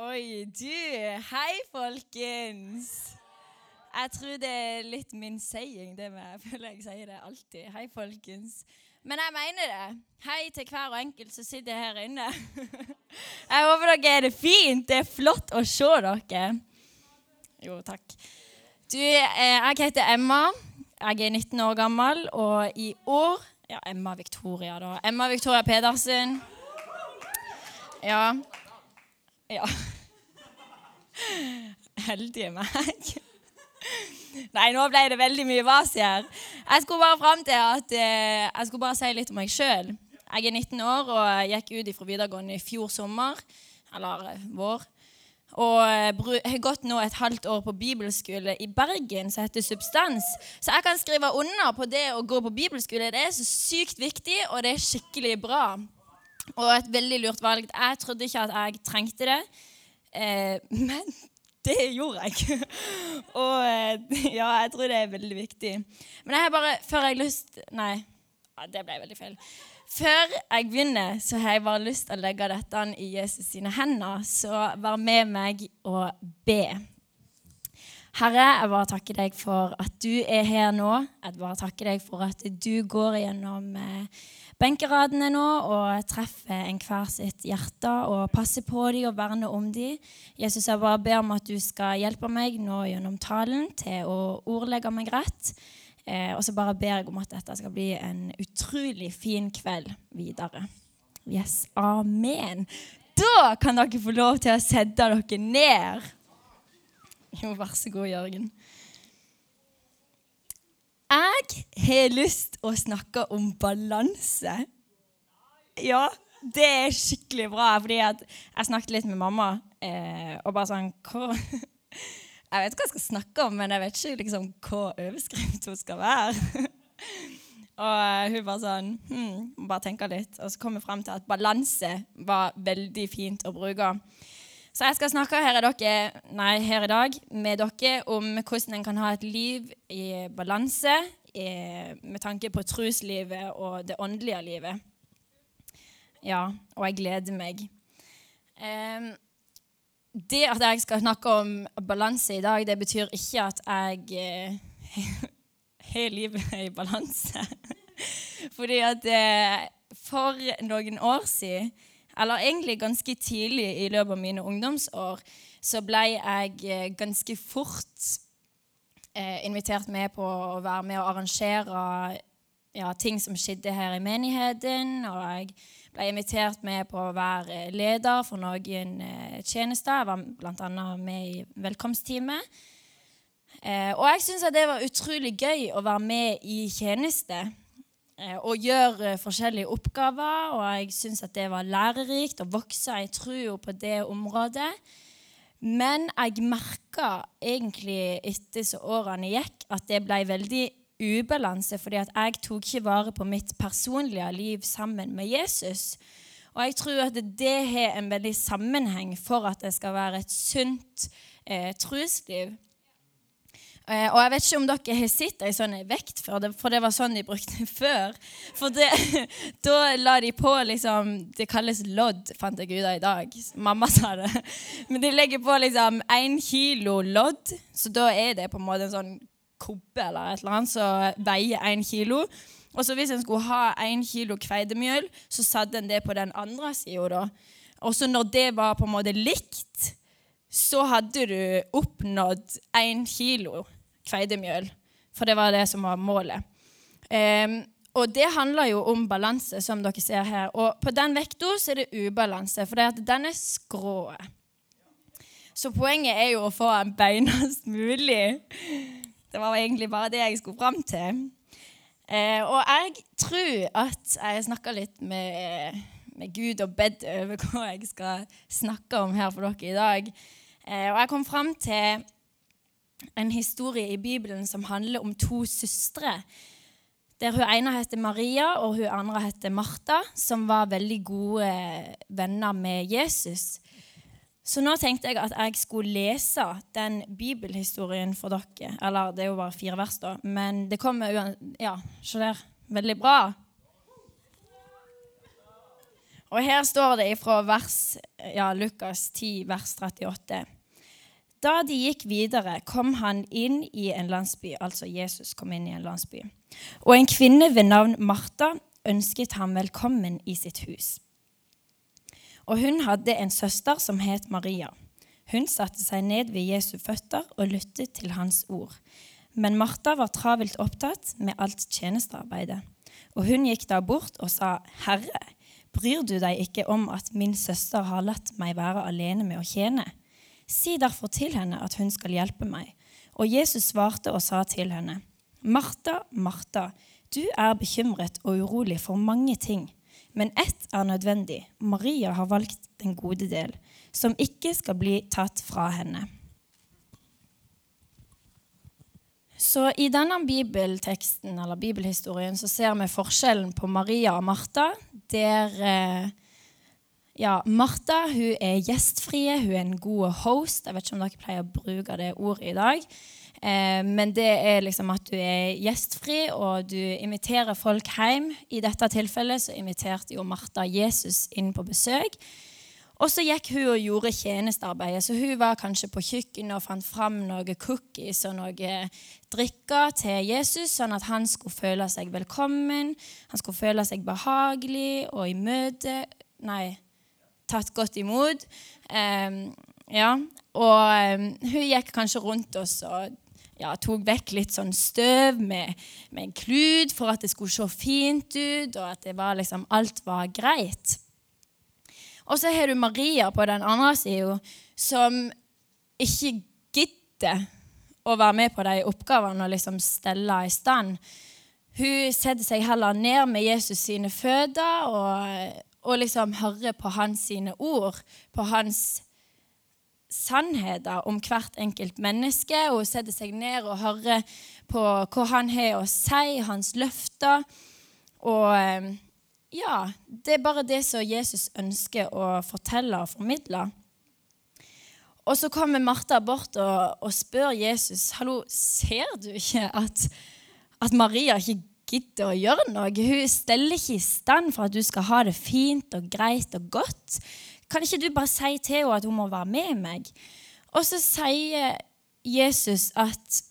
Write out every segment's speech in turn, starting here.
Oi, du. Hei, folkens. Jeg tror det er litt min saying, det med Jeg føler jeg sier det alltid. Hei, folkens. Men jeg mener det. Hei til hver og enkelt som sitter her inne. Jeg håper dere er det fint. Det er flott å se dere. Jo, takk. Du, eh, jeg heter Emma. Jeg er 19 år gammel, og i år Ja, Emma Victoria, da. Emma Victoria Pedersen. Ja. Ja. Heldige meg. Nei, nå ble det veldig mye vas her. Jeg skulle bare fram til at eh, jeg skulle bare si litt om meg sjøl. Jeg er 19 år og gikk ut fra videregående i fjor sommer. Eller eh, vår. Og eh, har gått nå et halvt år på bibelskole i Bergen som heter Substans. Så jeg kan skrive under på det å gå på bibelskole. Det er så sykt viktig, og det er skikkelig bra. Og et veldig lurt valg. Jeg trodde ikke at jeg trengte det, eh, men det gjorde jeg. Og eh, ja, jeg tror det er veldig viktig. Men jeg har bare Før jeg lyst Nei, det ble veldig feil. Før jeg begynner, så har jeg bare lyst til å legge dette i Jesus sine hender. Så vær med meg og be. Herre, jeg bare takker deg for at du er her nå. Jeg bare takker deg for at du går gjennom eh, benkeradene nå og treffer enhver sitt hjerte og passer på dem og verner om dem. Jesus, jeg bare ber om at du skal hjelpe meg nå gjennom talen til å ordlegge meg rett. Eh, og så bare ber jeg om at dette skal bli en utrolig fin kveld videre. Yes, Amen. Da kan dere få lov til å sette dere ned. Jo, vær så god, Jørgen. Jeg har lyst å snakke om balanse. Ja, det er skikkelig bra. fordi jeg snakket litt med mamma eh, og bare sånn hva Jeg vet hva jeg skal snakke om, men jeg vet ikke liksom, hva overskrift hun skal være. og uh, hun bare sånn hm, Bare tenker litt. Og så kom vi fram til at balanse var veldig fint å bruke. Så jeg skal snakke her, dere, nei, her i dag med dere om hvordan en kan ha et liv i balanse med tanke på troslivet og det åndelige livet. Ja, og jeg gleder meg. Det at jeg skal snakke om balanse i dag, det betyr ikke at jeg har eh, livet i balanse. Fordi at eh, for noen år siden, eller egentlig ganske tidlig i løpet av mine ungdomsår, så ble jeg eh, ganske fort eh, invitert med på å være med og arrangere ja, ting som skjedde her i menigheten. og jeg ble invitert med på å være leder for noen eh, tjenester. Jeg var bl.a. med i velkomstteamet. Eh, og jeg syns det var utrolig gøy å være med i tjeneste eh, og gjøre forskjellige oppgaver. Og jeg syns det var lærerikt å vokse i trua på det området. Men jeg merka egentlig etter så årene gikk, at det ble veldig ubalanse fordi at jeg tok ikke vare på mitt personlige liv sammen med Jesus. Og jeg tror at det har en veldig sammenheng for at det skal være et sunt eh, trosliv. Eh, og jeg vet ikke om dere har sett ei sånn vekt før, for det var sånn de brukte før. For det, da la de på liksom Det kalles lodd, fant jeg ut av i dag. Mamma sa det. Men de legger på liksom én kilo lodd, så da er det på en måte en sånn kobbe eller et eller annet som veier én kilo. Og så hvis en skulle ha én kilo kveidemjøl, så satte en det på den andre sida. Og så når det var på en måte likt, så hadde du oppnådd én kilo kveidemjøl. For det var det som var målet. Um, og det handler jo om balanse, som dere ser her. Og på den vekta er det ubalanse, for det den er skrå. Så poenget er jo å få en beinast mulig. Det var egentlig bare det jeg skulle fram til. Eh, og jeg tror at jeg snakka litt med, med, Gud og bedt over hva jeg skal snakke om her for dere i dag. Eh, og jeg kom fram til en historie i Bibelen som handler om to søstre. Der hun ene heter Maria, og hun andre heter Martha, som var veldig gode venner med Jesus. Så nå tenkte jeg at jeg skulle lese den bibelhistorien for dere. Eller det er jo bare fire vers, da. Men det kommer Ja, se der. Veldig bra. Og her står det fra vers, ja, Lukas 10, vers 38. Da de gikk videre, kom han inn i en landsby, altså Jesus kom inn i en landsby. Og en kvinne ved navn Martha ønsket ham velkommen i sitt hus. Og hun hadde en søster som het Maria. Hun satte seg ned ved Jesu føtter og lyttet til hans ord. Men Martha var travelt opptatt med alt tjenestearbeidet. Og hun gikk da bort og sa, Herre, bryr du deg ikke om at min søster har latt meg være alene med å tjene? Si derfor til henne at hun skal hjelpe meg. Og Jesus svarte og sa til henne, Martha, Martha, du er bekymret og urolig for mange ting, men ett er nødvendig. Maria har valgt den gode del, som ikke skal bli tatt fra henne. Så i denne bibelteksten, eller bibelhistorien så ser vi forskjellen på Maria og Martha. Der eh, ja, Martha hun er gjestfrie, hun er en god host. Jeg vet ikke om dere pleier å bruke det ordet i dag. Eh, men det er liksom at du er gjestfri, og du inviterer folk hjem. I dette tilfellet så inviterte jo Martha Jesus inn på besøk. Og så gikk hun og gjorde tjenestearbeidet. Så hun var kanskje på kjøkkenet og fant fram noen cookies og noe drikker til Jesus, sånn at han skulle føle seg velkommen, han skulle føle seg behagelig og i møte Nei, tatt godt imot. Um, ja, Og um, hun gikk kanskje rundt oss og ja, tok vekk litt sånn støv med, med en klut for at det skulle se fint ut, og at var liksom, alt var greit. Og så har du Maria på den andre sida, som ikke gidder å være med på de oppgavene og liksom stelle i stand. Hun setter seg heller ned med Jesus sine føtter og, og liksom høre på hans sine ord, på hans sannheter om hvert enkelt menneske. Og hun setter seg ned og hører på hva han har å si, hans løfter. Og ja, det er bare det som Jesus ønsker å fortelle og formidle. Og så kommer Martha bort og, og spør Jesus hallo, ser du ikke at, at, Maria ikke gidder å gjøre noe. Hun steller ikke i stand for at du skal ha det fint og greit og godt. Kan ikke du bare si til henne at hun må være med meg? Og så sier Jesus at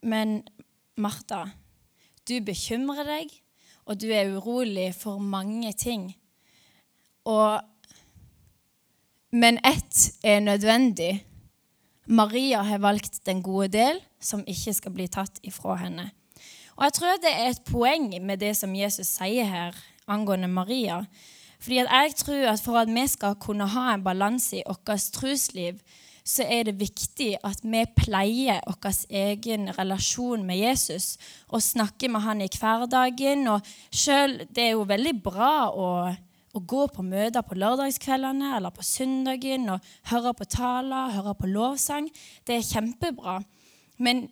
Men Martha, du bekymrer deg og du er urolig for mange ting. Og, men ett er nødvendig. Maria har valgt den gode del, som ikke skal bli tatt ifra henne. Og Jeg tror det er et poeng med det som Jesus sier her angående Maria. Fordi jeg tror at For at vi skal kunne ha en balanse i vårt trosliv, så er det viktig at vi pleier vår egen relasjon med Jesus og snakker med han i hverdagen. Og selv, Det er jo veldig bra å, å gå på møter på lørdagskveldene eller på søndagen og høre på taler, høre på lovsang. Det er kjempebra. Men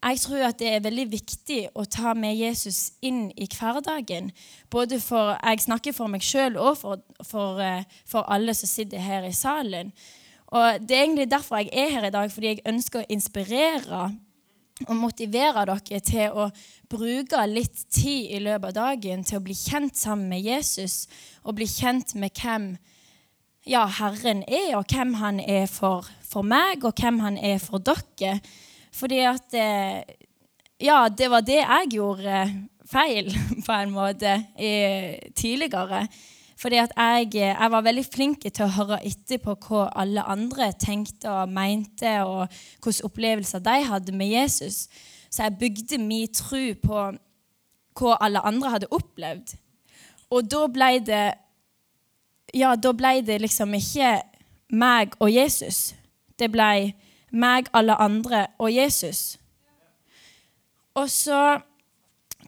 jeg tror at det er veldig viktig å ta med Jesus inn i hverdagen. Både for, Jeg snakker for meg sjøl og for, for, eh, for alle som sitter her i salen. Og Det er egentlig derfor jeg er her i dag, fordi jeg ønsker å inspirere og motivere dere til å bruke litt tid i løpet av dagen til å bli kjent sammen med Jesus og bli kjent med hvem ja, Herren er, og hvem han er for, for meg, og hvem han er for dere. Fordi at eh, Ja, det var det jeg gjorde feil, på en måte, tidligere. Fordi at jeg, jeg, var veldig flink til å høre etter på hva alle andre tenkte og mente, og hvilke opplevelser de hadde med Jesus. Så jeg bygde min tro på hva alle andre hadde opplevd. Og da ble det Ja, da ble det liksom ikke meg og Jesus. Det ble meg, alle andre og Jesus. Og så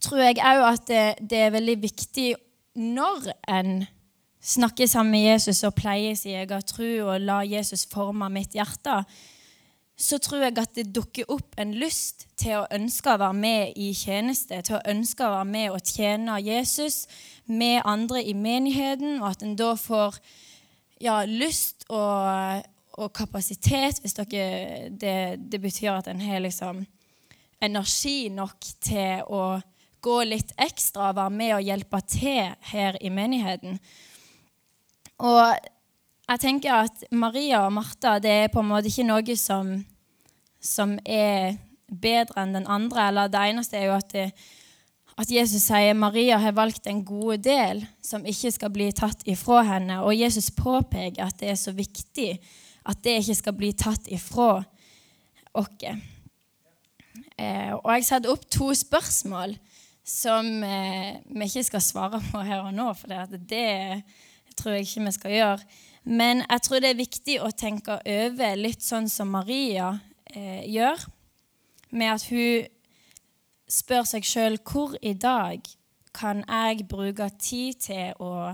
tror jeg òg at det, det er veldig viktig når en snakker sammen med Jesus og pleier sin egen tro og la Jesus forme mitt hjerte, så tror jeg at det dukker opp en lyst til å ønske å være med i tjeneste, til å ønske å være med og tjene Jesus med andre i menigheten, og at en da får ja, lyst og, og, kapasitet hvis dere, det, det betyr at en har liksom energi nok til å gå litt ekstra og være med og hjelpe til her i menigheten. Og jeg tenker at Maria og Martha det er på en måte ikke noe som, som er bedre enn den andre. eller Det eneste er jo at, det, at Jesus sier Maria har valgt en god del som ikke skal bli tatt ifra henne. Og Jesus påpeker at det er så viktig at det ikke skal bli tatt ifra oss. Eh, og jeg satte opp to spørsmål som eh, vi ikke skal svare på her og nå, for det, det tror jeg ikke vi skal gjøre. Men jeg tror det er viktig å tenke over litt sånn som Maria eh, gjør, med at hun spør seg sjøl hvor i dag kan jeg bruke tid til å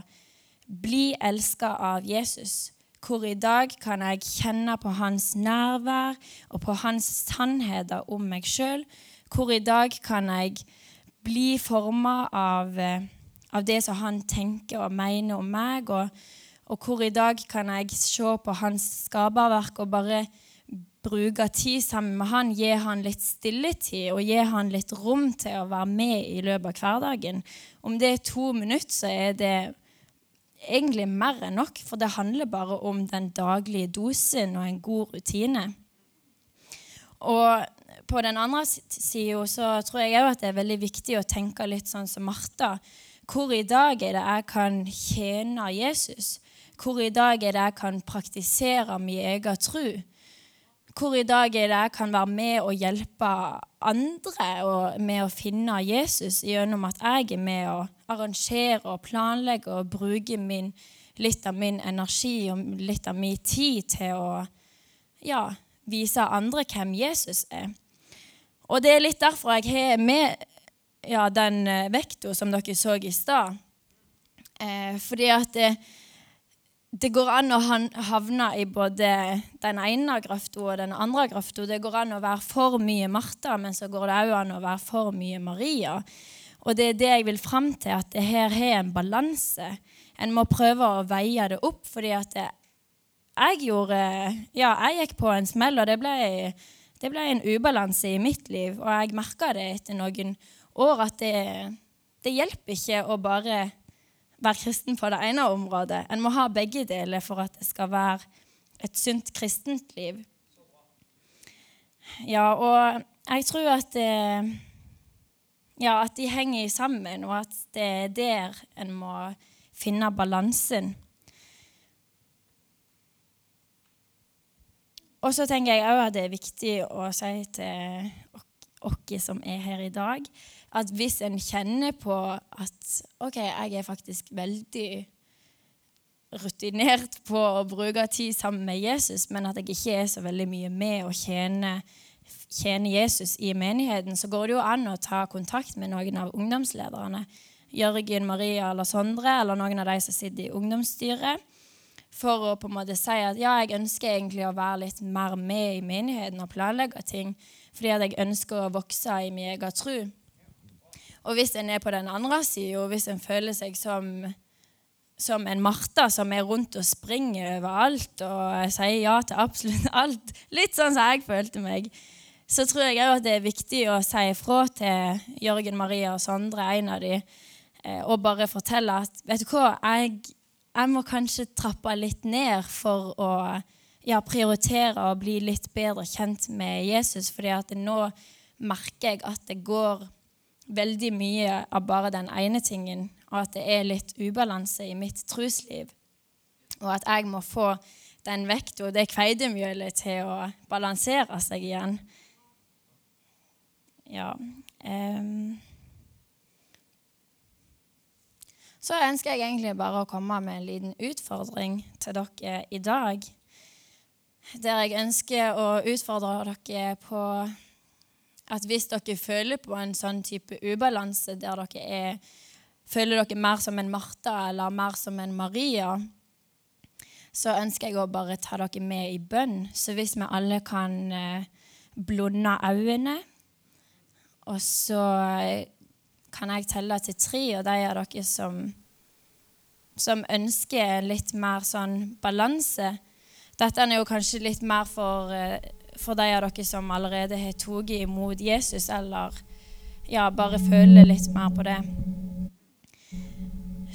bli elska av Jesus? Hvor i dag kan jeg kjenne på hans nærvær og på hans sannheter om meg sjøl? Hvor i dag kan jeg bli forma av, eh, av, det som han tenker og mener om meg? Og, og hvor i dag kan jeg se på hans skaperverk og bare bruke tid sammen med han, gi han litt stilletid og gi han litt rom til å være med i løpet av hverdagen. Om det er to minutter, så er det egentlig mer enn nok, for det handler bare om den daglige dosen og en god rutine. Og på den andre sida så tror jeg òg at det er veldig viktig å tenke litt sånn som Martha. Hvor i dag er det jeg kan tjene Jesus? Hvor i dag er det jeg kan praktisere min egen tro? Hvor i dag jeg kan være med og hjelpe andre og med å finne Jesus gjennom at jeg er med og arrangerer og planlegger og bruker min, litt av min energi og litt av min tid til å ja, vise andre hvem Jesus er. Og det er litt derfor jeg har med ja, den eh, vekta som dere så i stad. Eh, fordi at det, det går an å havne i både den ene grøfta og den andre grøfta. Det går an å være for mye Martha, men så går det òg an å være for mye Maria. Og det er det jeg vil fram til, at det her har en balanse. En må prøve å veie det opp, fordi at det, jeg gjorde Ja, jeg gikk på en smell, og det ble, det ble en ubalanse i mitt liv. Og jeg merka det etter noen år at det, det hjelper ikke å bare være kristen på det ene området. En må ha begge deler for at det skal være et sunt kristent liv. Ja, og jeg tror at, det, ja, at de henger sammen, og at det er der en må finne balansen. Og så tenker jeg òg at det er viktig å si til oss som er her i dag, at hvis en kjenner på at OK, jeg er faktisk veldig rutinert på å bruke tid sammen med Jesus, men at jeg ikke er så veldig mye med å tjene, tjene Jesus i menigheten, så går det jo an å ta kontakt med noen av ungdomslederne. Jørgen, Maria eller Sondre, eller noen av de som sitter i ungdomsstyret. For å på en måte si at ja, jeg ønsker egentlig å være litt mer med i menigheten og planlegge ting. Fordi at jeg ønsker å vokse i min egen tro. Og hvis en er på den andre sida, hvis en føler seg som, som en Martha som er rundt og springer overalt og sier ja til absolutt alt, litt sånn som jeg følte meg, så tror jeg òg at det er viktig å si ifra til Jørgen, Maria og Sondre, en av de, eh, og bare fortelle at vet du hva, jeg, jeg må kanskje trappe litt ned for å ja, prioritere å bli litt bedre kjent med Jesus, fordi at nå merker jeg at det går veldig mye av bare den ene tingen, og at det er litt ubalanse i mitt trosliv. Og at jeg må få den vekta, det kveidemjølet, til å balansere seg igjen. Ja um. Så ønsker jeg egentlig bare å komme med en liten utfordring til dere i dag. Der jeg ønsker å utfordre dere på at hvis dere føler på en sånn type ubalanse der dere er, føler dere mer som en Martha eller mer som en Maria, så ønsker jeg å bare ta dere med i bønn. Så hvis vi alle kan eh, blunde øynene, og så eh, kan jeg telle til tre, og de av dere som, som ønsker litt mer sånn balanse Dette er jo kanskje litt mer for eh, for de av dere som allerede har tatt imot Jesus, eller ja, bare føler litt mer på det.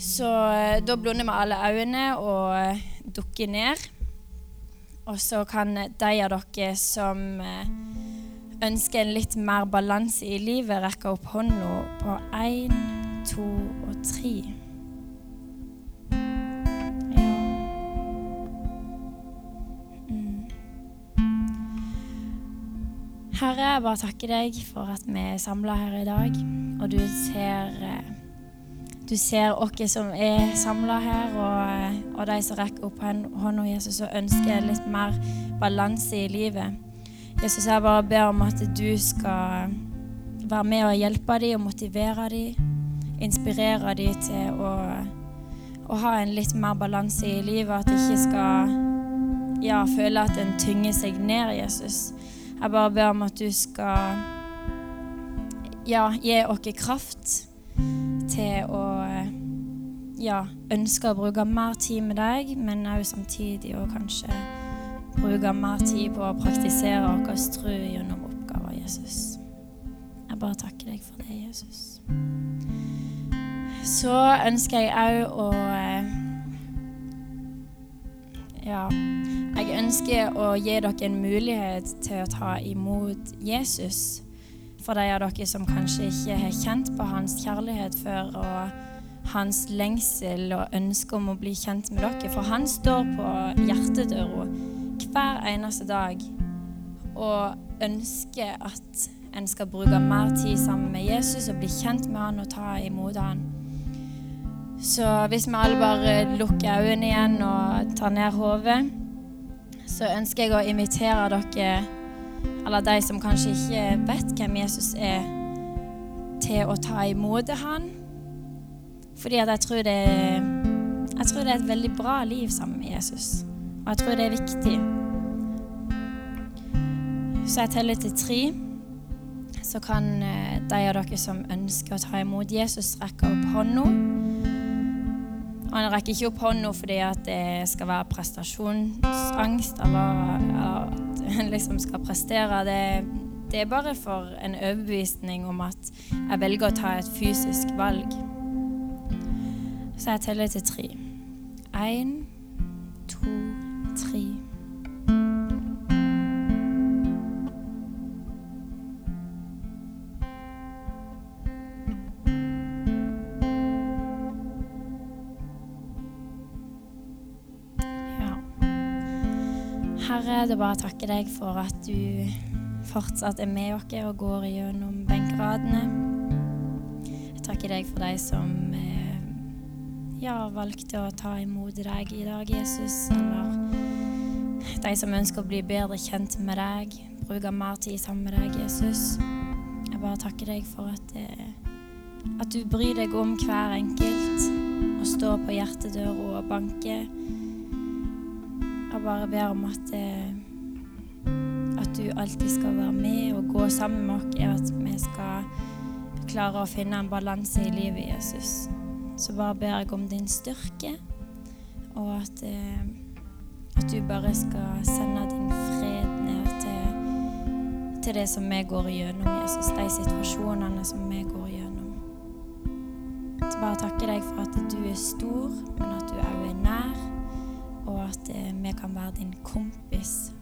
Så eh, da blunder vi alle øynene og eh, dukker ned. Og så kan de av dere som eh, ønsker en litt mer balanse i livet, rekke opp hånda på én, to og tre. Herre, jeg bare takker deg for at vi er samla her i dag, og du ser eh, du ser oss som er samla her, og, og, de som rekker opp hånda, Jesus, og ønsker litt mer balanse i livet. Jesus, jeg bare ber om at du skal være med og hjelpe dem og motivere dem. Inspirere dem til å, å, ha en litt mer balanse i livet. At de ikke skal ja, føle at en tynger seg ned, Jesus. Jeg bare ber om at du skal ja, gi oss kraft til å ja, ønske å bruke mer tid med deg, men òg samtidig å kanskje bruke mer tid på å praktisere vår tro gjennom oppgaver, Jesus. Jeg bare takker deg for det, Jesus. Så ønsker jeg òg å Ja, jeg ønsker å gi dere en mulighet til å ta imot Jesus for de av dere som kanskje ikke har kjent på hans kjærlighet før, og hans lengsel og ønske om å bli kjent med dere. For han står på hjertedøra hver eneste dag og ønsker at en skal bruke mer tid sammen med Jesus og bli kjent med han og ta imot han. Så hvis vi alle bare lukker øynene igjen og tar ned hodet, så ønsker jeg å invitere dere eller de som kanskje ikke vet hvem Jesus er, til å ta imot han. Fordi at jeg tror, det, jeg tror det er et veldig bra liv sammen med Jesus. Og jeg tror det er viktig. Så jeg teller til tre. Så kan eh, de av dere som ønsker å ta imot Jesus, rekke opp hånda. Og han rekker ikke opp hånda fordi at det skal være prestasjonsangst eller, eller en liksom skal prestere. Det, det er bare for en overbevisning om at jeg velger å ta et fysisk valg. Så jeg teller til tre. Én, to, Herre, det er bare å takke deg for at du fortsatt er med oss og går gjennom benkeradene. Jeg takker deg for de som eh, ja, valgte å ta imot deg i dag, Jesus. Eller de som ønsker å bli bedre kjent med deg, bruke mer tid sammen med deg, Jesus. Jeg bare takker deg for at, eh, at du bryr deg om hver enkelt og står på hjertedøra og banker bare ber om at, eh, at du alltid skal være med og gå sammen med oss, at vi skal klare å finne en balanse i livet, Jesus. Så bare ber jeg om din styrke, og at, eh, at du bare skal sende din fred ned til, til det som vi går igjennom, Jesus. De situasjonene som vi går igjennom. Så bare takke deg for at du er stor, men at du òg er nær og at eh, kan være din kompis